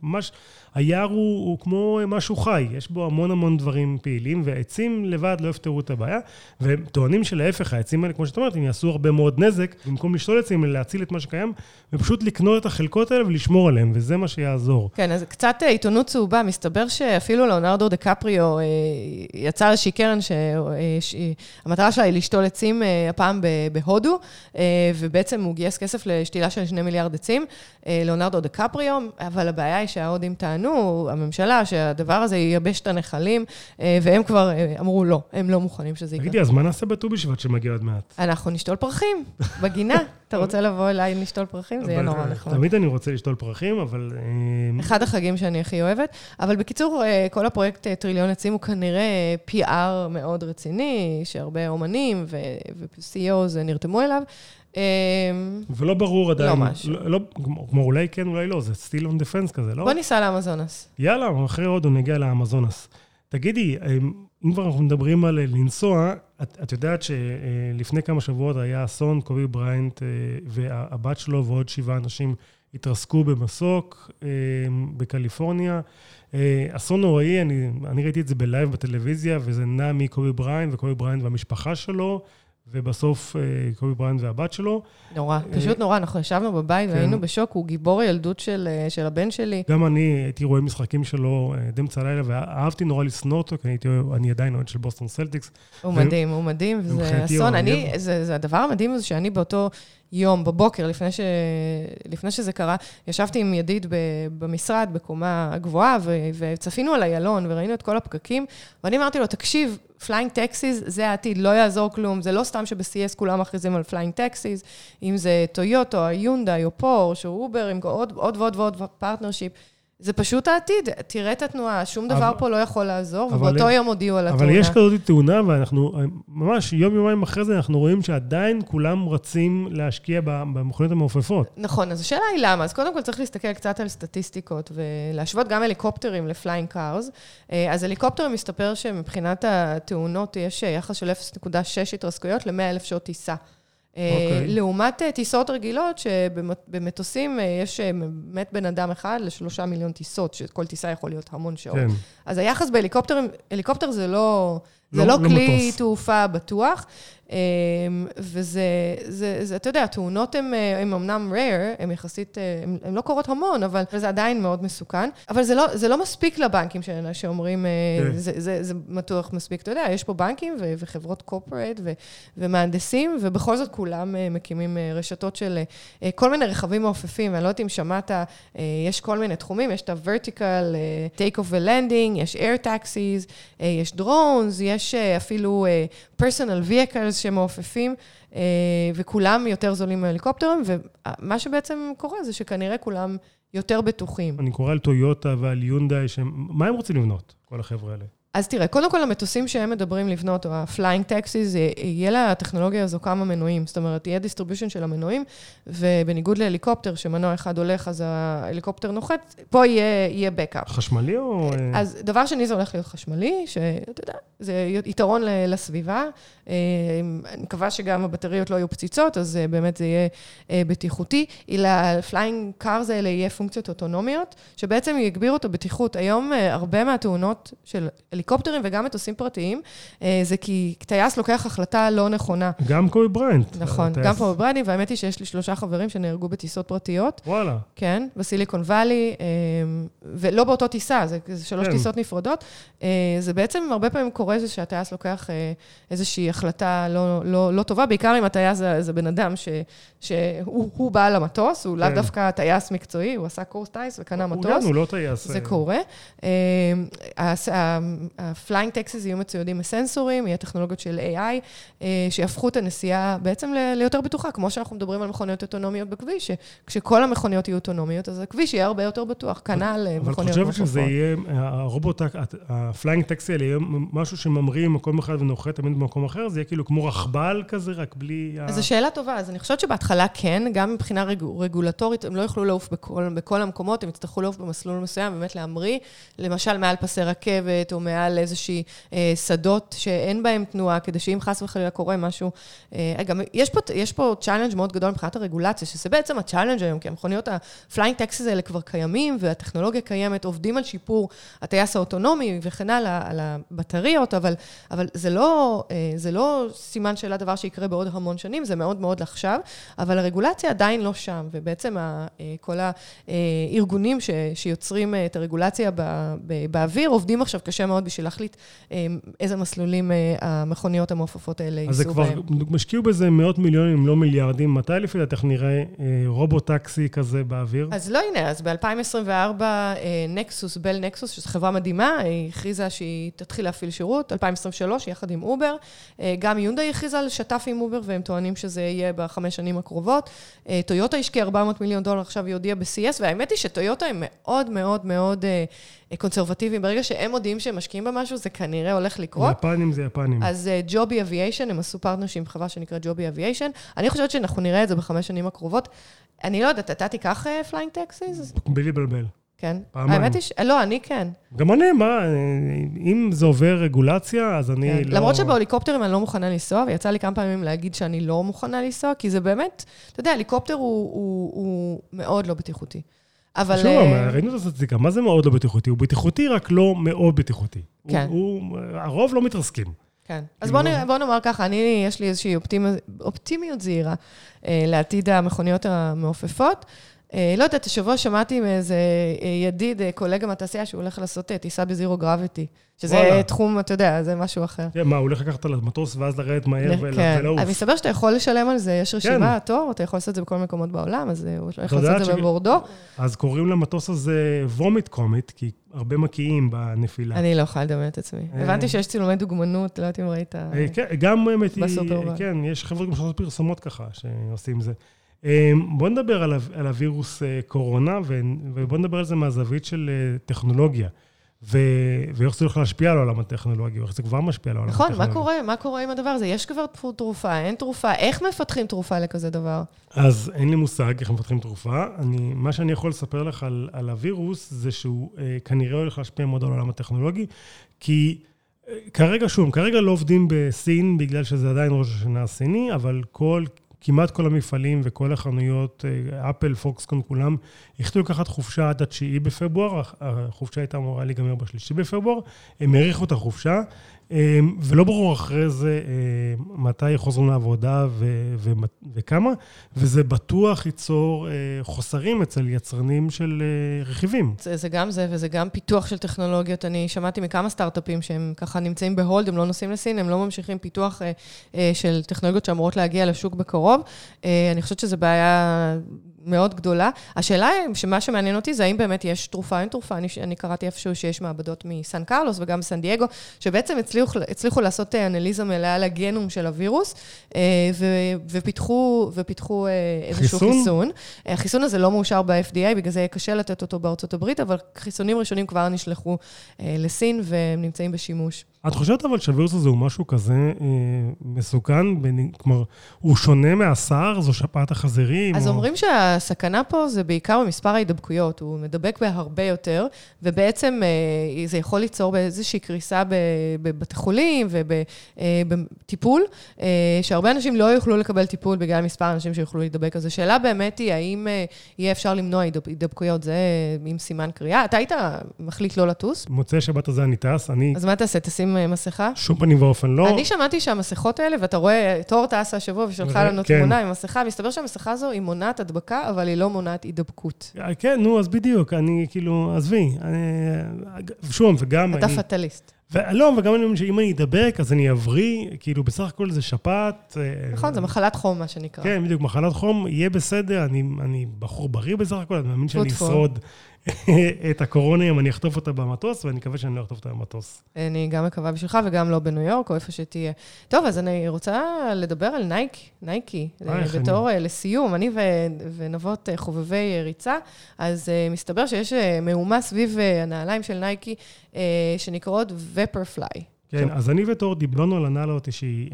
ממש, היער הוא, הוא כמו משהו חי, יש בו המון המון דברים פעילים, והעצים לבד לא יפתרו את הבעיה, והם טוענים שלהפך, העצים האלה, כמו שאת אומרת, הם יעשו הרבה מאוד נזק, במקום לשתול עצים, להציל את מה שקיים, ופשוט לקנות את החלקות האלה ולשמור עליהם, וזה מה שיעזור. כן, אז קצת אה, עיתונות צהובה, מסתבר שאפילו לאונרדו דה קפריו אה, יצא איזושהי קרן ש... המטרה שלה היא לשתול עצים אה, הפעם בהודו, אה, ובעצם הוא גייס כסף לשתילה של שני מיליארד עצים, אה, לאונרדו דה קפריו, אבל הבעיה היא שההודים טענו, הממשלה, שהדבר הזה ייבש את הנחלים, והם כבר אמרו לא, הם לא מוכנים שזה יקרה. תגידי, אז מה נעשה בט"ו בשבט שמגיע עוד מעט? אנחנו נשתול פרחים, בגינה. (laughs) אתה רוצה לבוא אליי לשתול פרחים? זה יהיה נורא נחמד. תמיד אני רוצה לשתול פרחים, אבל... אחד החגים שאני הכי אוהבת. אבל בקיצור, כל הפרויקט טריליון עצים הוא כנראה PR מאוד רציני, שהרבה אומנים ו-CEOs נרתמו אליו. אמ, ולא ברור עדיין. לא משהו. לא, לא, כמו אולי כן, אולי לא, זה still on defense כזה, לא? בוא ניסע לאמזונס. יאללה, אחרי הודו נגיע לאמזונס. תגידי, אמ, אם כבר אנחנו מדברים על לנסוע, את, את יודעת שלפני כמה שבועות היה אסון, קובי בריינט אה, והבת שלו ועוד שבעה אנשים התרסקו במסוק אמ, בקליפורניה. אה, אסון נוראי, אני, אני ראיתי את זה ב live בטלוויזיה, וזה נע מקובי בריינט וקובי בריינט והמשפחה שלו, ובסוף אה, קובי בריינט והבת שלו. נורא, אה, פשוט נורא. אנחנו ישבנו בבית כן. והיינו בשוק, הוא גיבור הילדות של, של הבן שלי. גם אני הייתי רואה משחקים שלו עד אמצע הלילה, ואהבתי נורא לשנוא אותו, כי הייתי, אני עדיין אוהד של בוסטון סלטיקס. הוא ו... מדהים, הוא מדהים, וזה אסון. אני, זה, זה הדבר המדהים הזה שאני באותו... יום, בבוקר, לפני, ש... לפני שזה קרה, ישבתי עם ידיד במשרד, בקומה גבוהה, ו... וצפינו על איילון, וראינו את כל הפקקים, ואני אמרתי לו, תקשיב, flying taxis זה העתיד, לא יעזור כלום, זה לא סתם שב-CES כולם מכריזים על flying taxis, אם זה טויוטה, היונדאי או פורש או אובר, עם עוד, עוד ועוד ועוד partnership. זה פשוט העתיד. תראה את התנועה, שום דבר אבל, פה לא יכול לעזור, ובאותו יום הודיעו על התאונה. אבל יש כזאת תאונה, ואנחנו, ממש יום-יומיים אחרי זה, אנחנו רואים שעדיין כולם רצים להשקיע במכוניות המעופפות. נכון, אז השאלה היא למה. אז קודם כל צריך להסתכל קצת על סטטיסטיקות, ולהשוות גם הליקופטרים ל flying cars. אה, אז הליקופטרים מסתבר שמבחינת התאונות יש יחס של 0.6 התרסקויות ל-100,000 שעות טיסה. Okay. אה, אוקיי. לעומת אה, טיסות רגילות, שבמטוסים אה, יש מת בן אדם אחד לשלושה מיליון טיסות, שכל טיסה יכול להיות המון שעות. כן. אז היחס בהליקופטרים, הליקופטר זה לא, זה לא, לא כלי מטוס. תעופה בטוח. אמ, וזה, זה, זה, אתה יודע, התאונות הן אמנם rare, הן יחסית, הן לא קורות המון, אבל זה עדיין מאוד מסוכן. אבל זה לא, זה לא מספיק לבנקים שאומרים, כן. זה, זה, זה בטוח מספיק. אתה יודע, יש פה בנקים ו, וחברות קורפרט ומהנדסים, ובכל זאת כולם מקימים רשתות של כל מיני רכבים מעופפים, ואני לא יודעת אם שמעת, יש כל מיני תחומים, יש את ה-vertical, take off ו-landing, יש air taxis, יש drones, יש אפילו personal vehicles שמעופפים, אה, וכולם יותר זולים מהליקופטרים, ומה שבעצם קורה זה שכנראה כולם יותר בטוחים. אני קורא על טויוטה ועל יונדאי, מה הם רוצים לבנות, כל החבר'ה האלה? אז תראה, קודם כל המטוסים שהם מדברים לבנות, או ה-flying taxis, יהיה לטכנולוגיה הזו כמה מנועים. זאת אומרת, יהיה distribution של המנועים, ובניגוד להליקופטר, שמנוע אחד הולך, אז ההליקופטר נוחת, פה יהיה, יהיה backup. חשמלי או... אז דבר שני, זה הולך להיות חשמלי, שאתה יודע, זה יתרון לסביבה. אה, אני מקווה שגם הבטריות לא יהיו פציצות, אז אה, באמת זה יהיה אה, בטיחותי. ל-flying cars האלה יהיה פונקציות אוטונומיות, שבעצם יגבירו את הבטיחות. היום הרבה מהתאונות של הליקופטרים וגם מטוסים פרטיים, אה, זה כי טייס לוקח החלטה לא נכונה. גם קובי בריינט. נכון, גם קובי בריינט, והאמת היא שיש לי שלושה חברים שנהרגו בטיסות פרטיות. וואלה. כן, בסיליקון וואלי, אה, ולא באותו טיסה, זה, זה שלוש כן. טיסות נפרדות. אה, זה בעצם הרבה פעמים קורה זה שהטייס לוקח איזושהי החלטה לא, לא, לא טובה, בעיקר אם הטייס זה, זה בן אדם ש, שהוא בעל המטוס, הוא כן. לאו דווקא טייס מקצועי, הוא עשה קורס טייס וקנה מטוס. הוא, הוא לא טייס. זה קורה. ה-flying taxis יהיו מצוידים מסנסורים, יהיה טכנולוגיות של AI, אה, שיהפכו את הנסיעה בעצם ליותר בטוחה, כמו שאנחנו מדברים על מכוניות אוטונומיות בכביש, שכשכל המכוניות יהיו אוטונומיות, אז הכביש יהיה הרבה יותר בטוח, כנ"ל מכוניות מוכפות. אבל את חושבת שזה יהיה, הרובוט, ה-flying taxi האלה יהיה משהו שממריא ממקום אחד ונוחת תמיד במקום אחר? זה יהיה כאילו כמו רכבל כזה, רק בלי... אז זו שאלה טובה. אז אני חושבת שבהתחלה כן, גם מבחינה רגולטורית, הם לא יוכלו לעוף בכל, בכל המקומות, הם יצטרכו לעוף במסלול מסוים, באמת להמריא, למשל מעל פסי רכבת, או מעל איזושהי אה, שדות שאין בהם תנועה, כדי שאם חס וחלילה קורה משהו... אה, גם יש פה, יש פה challenge מאוד גדול מבחינת הרגולציה, שזה בעצם ה challenge היום, כי המכוניות ה flying taxis האלה כבר קיימים, והטכנולוגיה קיימת, עובדים על שיפור הטייס האוטונומי וכן הלאה, על הבטריות, אבל, אבל זה, לא, אה, זה לא סימן שאלה דבר שיקרה בעוד המון שנים, זה מאוד מאוד לעכשיו, אבל הרגולציה עדיין לא שם, ובעצם ה, אה, כל הארגונים ש, שיוצרים את הרגולציה באוויר עובדים עכשיו קשה מאוד בשביל להחליט אה, איזה מסלולים אה, המכוניות המעופפות האלה ייסעו בהם. אז כבר, השקיעו בזה מאות מיליונים, אם לא מיליארדים. מתי לפי דעתך נראה אה, רובוט-טקסי כזה באוויר? אז לא, הנה, אז ב-2024, נקסוס, בל נקסוס, שזו חברה מדהימה, היא הכריזה שהיא תתחיל להפעיל שירות, 2023, יחד עם אובר. גם יונדאי הכריזה על שת"פ עם אובר, והם טוענים שזה יהיה בחמש שנים הקרובות. טויוטה השקיעה 400 מיליון דולר, עכשיו היא הודיעה ב-CES, והאמת היא שטויוטה הם מאוד מאוד מאוד קונסרבטיביים. ברגע שהם מודיעים שהם משקיעים במשהו, זה כנראה הולך לקרות. יפנים זה יפנים. אז ג'ובי uh, אביישן, הם עשו partnership עם חברה שנקראת ג'ובי אביישן. אני חושבת שאנחנו נראה את זה בחמש שנים הקרובות. אני לא יודעת, אתה תיקח flying uh, taxis? בלי בלבל. כן. פעמיים. האמת היא ש... לא, אני כן. גם אני, מה, אם זה עובר רגולציה, אז אני כן. לא... למרות שבהליקופטרים אני לא מוכנה לנסוע, ויצא לי כמה פעמים להגיד שאני לא מוכנה לנסוע, כי זה באמת, אתה יודע, הליקופטר הוא, הוא, הוא מאוד לא בטיחותי. אבל... שוב, אה, ראינו את הסטטיסטיקה, מה זה מאוד לא בטיחותי? הוא בטיחותי, רק לא מאוד בטיחותי. כן. הוא, הוא, הרוב לא מתרסקים. כן. אז בואו לא... בוא נאמר ככה, אני, יש לי איזושהי אופטימ... אופטימיות זהירה אה, לעתיד המכוניות המעופפות. אה, לא יודעת, השבוע שמעתי מאיזה אה, ידיד, אה, קולגה מהתעשייה, שהוא הולך לעשות טיסה בזירו גרביטי. שזה וואלה. תחום, אתה יודע, זה משהו אחר. כן, מה, הוא הולך לקחת על המטוס ואז לרדת מהר כן. ולעוף. אז מסתבר שאתה יכול לשלם על זה, יש רשימה, כן. תור, אתה יכול לעשות את זה בכל מקומות בעולם, אז הוא הולך לעשות את זה בבורדו. אז קוראים למטוס הזה וומיט קומיט, כי הרבה מקיאים בנפילה. אני לא יכולה לדמיין את עצמי. הבנתי שיש צילומי דוגמנות, לא יודעת אם ראית... כן, גם האמת היא... כן, יש חבר'ה שעושות פרסומות ככה, שעושים זה. אמ, בוא נדבר על, על הווירוס אה, קורונה, ובוא נדבר על זה מהזווית של אה, טכנולוגיה. ו... ואיך זה הולך להשפיע על העולם הטכנולוגי, ואיך זה כבר משפיע על העולם נכון, הטכנולוגי. נכון, מה קורה? מה קורה עם הדבר הזה? יש כבר תרופה, אין תרופה, איך מפתחים תרופה לכזה דבר? אז אין לי מושג איך מפתחים תרופה. אני, מה שאני יכול לספר לך על, על הווירוס, זה שהוא אה, כנראה הולך להשפיע מאוד על העולם הטכנולוגי, כי... אה, כרגע, שוב, כרגע לא עובדים בסין, בגלל שזה עדיין ראש השנה הסיני, אבל כל כמעט כל המפעלים וכל החנויות, אה, אפל, פוקסקון, כולם, החליטו לקחת חופשה עד התשיעי בפברואר, החופשה הייתה אמורה להיגמר בשלישי בפברואר, הם האריכו את החופשה, ולא ברור אחרי זה מתי חוזרים לעבודה ו- ו- וכמה, וזה בטוח ייצור חוסרים אצל יצרנים של רכיבים. זה, זה גם זה, וזה גם פיתוח של טכנולוגיות. אני שמעתי מכמה סטארט-אפים שהם ככה נמצאים בהולד, הם לא נוסעים לסין, הם לא ממשיכים פיתוח של טכנולוגיות שאמורות להגיע לשוק בקרוב. אני חושבת שזו בעיה מאוד גדולה. השאלה היא, שמה שמעניין אותי זה האם באמת יש תרופה, אין תרופה. אני, אני קראתי איפשהו שיש מעבדות מסן קרלוס וגם בסן דייגו, שבעצם הצליחו, הצליחו לעשות אה, אנליזה מלאה לגנום של הווירוס, אה, ו, ופיתחו, ופיתחו אה, איזשהו חיסון. חיסון. החיסון הזה לא מאושר ב-FDA, בגלל זה יהיה קשה לתת אותו בארצות הברית, אבל חיסונים ראשונים כבר נשלחו לסין והם נמצאים בשימוש. את חושבת אבל שהווירוס הזה הוא משהו כזה אה, מסוכן? כלומר, הוא שונה מהסאר? זו שפעת החזירים? אז או... אומרים שהסכנה פה זה בעיקר במספר ההידבקויות. הוא מדבק בהרבה יותר, ובעצם אה, זה יכול ליצור באיזושהי קריסה בבתי חולים ובטיפול, אה, אה, שהרבה אנשים לא יוכלו לקבל טיפול בגלל מספר האנשים שיוכלו להידבק. אז השאלה באמת היא, האם אה, יהיה אפשר למנוע הידבקויות? זה עם סימן קריאה. אתה היית מחליט לא לטוס? מוצאי שבת הזה אני טס, אני... אז מה תעשה? תשים לשים אה, מסכה? שום פנים ואופן לא. אני שמעתי שהמסכות האלה, ואתה רואה, תור טסה השבוע ושלחה לנו כן. תמונה עם מסכה, מסתבר שהמסכה הזו היא מונעת הדבקה, אבל היא לא מונעת הידבקות. אה, כן, נו, אז בדיוק, אני כאילו, עזבי. שוב, וגם... אתה פטליסט. לא, וגם אני אומר שאם אני אדבק, אז אני אבריא, כאילו, בסך הכל זה שפעת. אה, נכון, זה מחלת חום, מה שנקרא. כן, בדיוק, מחלת חום, יהיה בסדר, אני, אני בחור בריא בסך הכל, אני מאמין שאני אשרוד את הקורונה אם אני אחטוף אותה במטוס, ואני מקווה שאני לא אחטוף אותה במטוס. אני גם מקווה בשבילך, וגם לא בניו יורק, או איפה שתהיה. טוב, אז אני רוצה לדבר על נייקי, נייקי, בתור אני... לסיום, אני ונבות חובבי ריצה, אז מסתבר שיש מהומה סביב הנעליים של נייקי, שנקראות Vaporfly. כן, אז אני ותור דיברנו על הנעל הזאתי שהיא...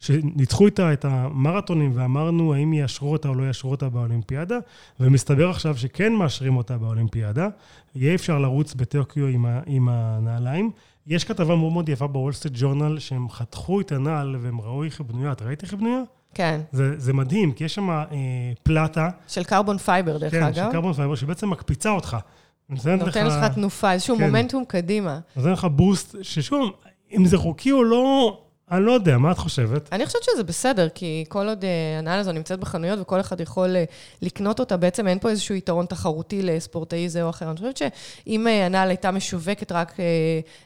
שניצחו איתה את המרתונים ואמרנו האם יאשרו אותה או לא יאשרו אותה באולימפיאדה, ומסתבר עכשיו שכן מאשרים אותה באולימפיאדה. יהיה אפשר לרוץ בטוקיו עם, עם הנעליים. יש כתבה מאוד מאוד יפה בוול סטריט ג'ורנל, שהם חתכו את הנעל והם ראו איך היא בנויה. את ראית איך היא בנויה? כן. זה, זה מדהים, כי יש שם אה, פלטה. של carbon fiber, דרך כן, אגב. כן, של קרבון פייבר, שבעצם מקפיצה אותך. נותן לך... לך תנופה, איזשהו כן. מומנטום קדימה. נותן לך בוסט, ששוב, אם זה חוקי או לא, אני לא יודע, מה את חושבת? אני חושבת שזה בסדר, כי כל עוד אה, הנעל הזו נמצאת בחנויות וכל אחד יכול אה, לקנות אותה, בעצם אין פה איזשהו יתרון תחרותי לספורטאי זה או אחר. אני חושבת שאם אה, הנעל הייתה משווקת רק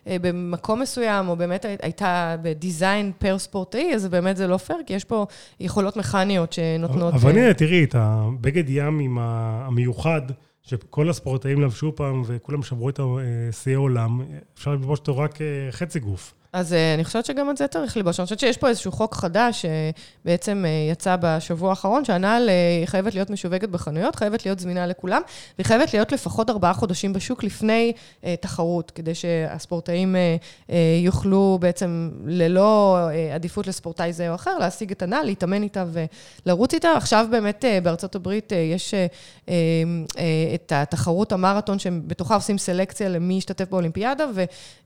במקום מסוים, או באמת הייתה בדיזיין פר ספורטאי, אז באמת זה לא פייר, כי יש פה יכולות מכניות שנותנות... אבל הנה, תראי, את הבגד ים המיוחד, שכל הספורטאים לבשו פעם וכולם שברו את שיאי עולם, אפשר ללבוש אותו רק חצי גוף. אז uh, אני חושבת שגם את זה צריך ללבוש. אני חושבת שיש פה איזשהו חוק חדש שבעצם uh, יצא בשבוע האחרון, שהנעל חייבת להיות משווקת בחנויות, חייבת להיות זמינה לכולם, והיא חייבת להיות לפחות ארבעה חודשים בשוק לפני תחרות, כדי שהספורטאים יוכלו בעצם ללא עדיפות לספורטאי זה או אחר, להשיג את הנעל, להתאמן איתה ולרוץ איתה. עכשיו באמת בארצות הברית יש uh, את התחרות המרתון, שבתוכה עושים סלקציה למי ישתתף באולימפיאדה,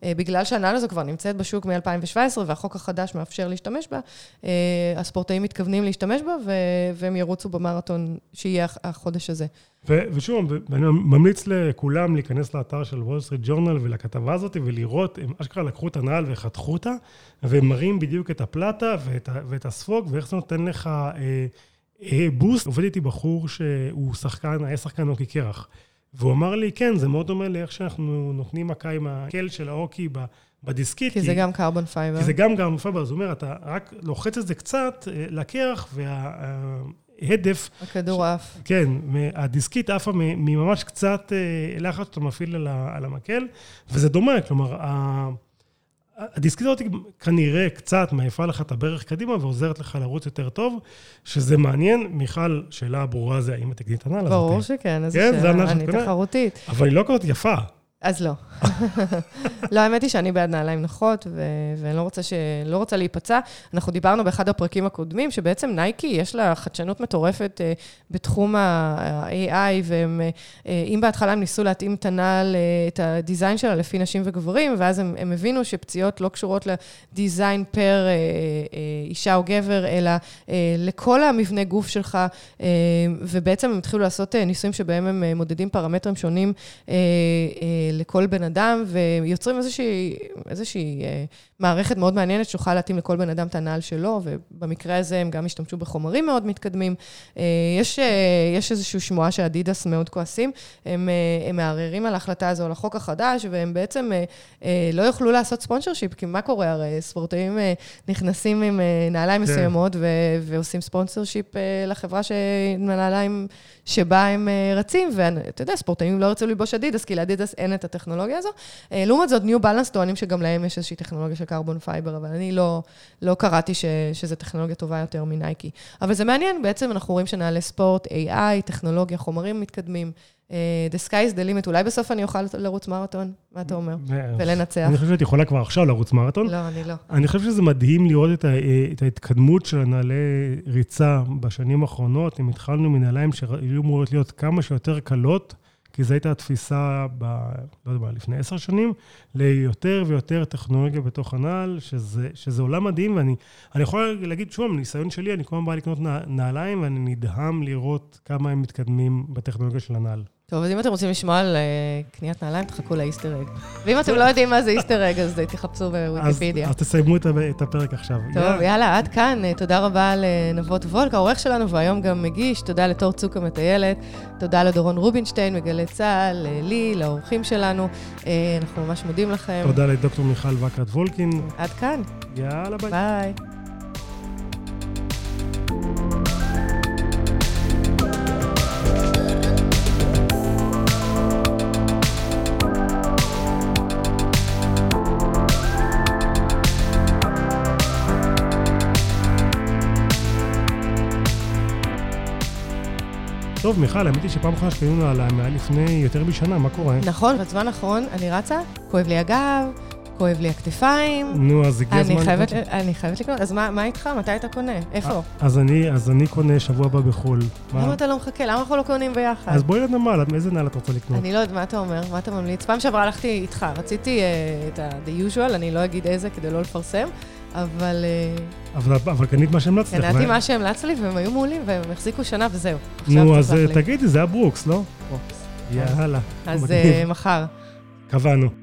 ובגלל שהנעל הזו כבר נמצאת בשוק, בשוק מ-2017, והחוק החדש מאפשר להשתמש בה. אה, הספורטאים מתכוונים להשתמש בה, והם ירוצו במרתון שיהיה החודש הזה. ושוב, אני ממליץ לכולם להיכנס לאתר של וול סטריט ג'ורנל ולכתבה הזאת ולראות, הם אשכרה לקחו את הנעל וחתכו אותה, והם מראים בדיוק את הפלטה ואת, ואת הספוג, ואיך זה נותן לך אה, אה, boost. עובד איתי בחור שהוא שחקן, היה שחקן הוקי קרח. והוא אמר לי, כן, זה מאוד דומה לאיך שאנחנו נותנים מכה עם המקל של ההוקי בדיסקית. כי, כי זה גם carbon fiber. כי זה גם carbon fiber, זאת אומרת, אתה רק לוחץ את זה קצת אה, לקרח, וההדף... הכדור עף. כן, הדיסקית עפה ממש קצת אה, לחץ שאתה מפעיל על המקל, וזה דומה, כלומר, הדיסקית הזאת כנראה קצת מעיפה לך את הברך קדימה ועוזרת לך לרוץ יותר טוב, שזה מעניין. מיכל, שאלה ברורה זה האם את את הנעל הזאת. ברור שכן, איזה כן, שאלה, אני תחרותית. אבל היא לא כזאת יפה. אז לא. לא, האמת היא שאני בעד נעליים נוחות, ו- ואני לא רוצה, ש- לא רוצה להיפצע. אנחנו דיברנו באחד הפרקים הקודמים, שבעצם נייקי, יש לה חדשנות מטורפת uh, בתחום ה-AI, ואם uh, בהתחלה הם ניסו להתאים את הנעל, uh, את הדיזיין שלה לפי נשים וגברים, ואז הם, הם הבינו שפציעות לא קשורות לדיזיין פר uh, uh, אישה או גבר, אלא uh, לכל המבנה גוף שלך, uh, ובעצם הם התחילו לעשות uh, ניסויים שבהם הם uh, מודדים פרמטרים שונים. Uh, uh, לכל בן אדם, ויוצרים איזושהי, איזושהי מערכת מאוד מעניינת שתוכל להתאים לכל בן אדם את הנעל שלו, ובמקרה הזה הם גם השתמשו בחומרים מאוד מתקדמים. יש, יש איזושהי שמועה שאדידס מאוד כועסים, הם, הם מערערים על ההחלטה הזו, על החוק החדש, והם בעצם לא יוכלו לעשות sponsorship, כי מה קורה? הרי ספורטאים נכנסים עם נעליים כן. מסוימות ו- ועושים sponsorship לחברה שנעליים שבה הם רצים, ואתה יודע, ספורטאים לא ירצו ללבוש אדידס, כי לאדידס אין את הטכנולוגיה הזו. לעומת זאת, ניו בלנס טוענים שגם להם יש איזושהי טכנולוגיה של carbon fiber, אבל אני לא, לא קראתי ש, שזו טכנולוגיה טובה יותר מנייקי. אבל זה מעניין, בעצם אנחנו רואים שנעלי ספורט, AI, טכנולוגיה, חומרים מתקדמים. Uh, the sky is the limit, אולי בסוף אני אוכל לרוץ מרתון, מה אתה אומר? ולנצח. אני חושב שאת יכולה כבר עכשיו לרוץ מרתון. לא, אני לא. אני חושב שזה מדהים לראות את, ה, את ההתקדמות של הנעלי ריצה בשנים האחרונות. אם התחלנו מנעליים שהיו אמורות להיות כמה שיותר קלות, כי זו הייתה התפיסה, ב, לא יודע מה, לפני עשר שנים, ליותר ויותר טכנולוגיה בתוך הנעל, שזה, שזה עולם מדהים, ואני יכול להגיד, שוב, מניסיון שלי, אני כל הזמן בא לקנות נעליים, ואני נדהם לראות כמה הם מתקדמים בטכנולוגיה של הנעל. טוב, אז אם אתם רוצים לשמוע על uh, קניית נעליים, תחכו לאיסטר אג. ואם אתם לא יודעים מה זה איסטר אג, אז תחפשו בוויקיפדיה. אז, אז תסיימו את הפרק עכשיו. טוב, יאללה, יאללה עד כאן. Uh, תודה רבה לנבות וולק, העורך שלנו, והיום גם מגיש. תודה לתור צוק המטיילת. תודה לדורון רובינשטיין, מגלי צה"ל, לי, לאורחים שלנו. אנחנו ממש מודים לכם. תודה לדוקטור מיכל וקרת וולקין. עד כאן. יאללה, ביי. ביי. טוב, מיכל, האמת היא שפעם אחרונה שקנינו עליה היה לפני יותר משנה, מה קורה? נכון, בזמן האחרון אני רצה, כואב לי הגב, כואב לי הכתפיים. נו, אז הגיע הזמן לקנות. אני חייבת לקנות, אז מה, מה איתך? מתי אתה קונה? איפה? אז אני, אז אני קונה שבוע הבא בחו"ל. למה אתה לא מחכה? למה אנחנו לא קונים ביחד? אז בואי לנמל, איזה נעל את רוצה לקנות? אני לא יודעת, מה אתה אומר? מה אתה ממליץ? פעם שעברה הלכתי איתך, רציתי uh, את ה-the usual, אני לא אגיד איזה כדי לא לפרסם. אבל... אה, אבל, אבל קנית מה שהמלצת לך. קניתי מה שהמלצת לי, והם היו מעולים, והם החזיקו שנה וזהו. נו, אז תגידי, זה היה ברוקס, לא? ברוקס. יאללה. אז אה, מחר. קבענו.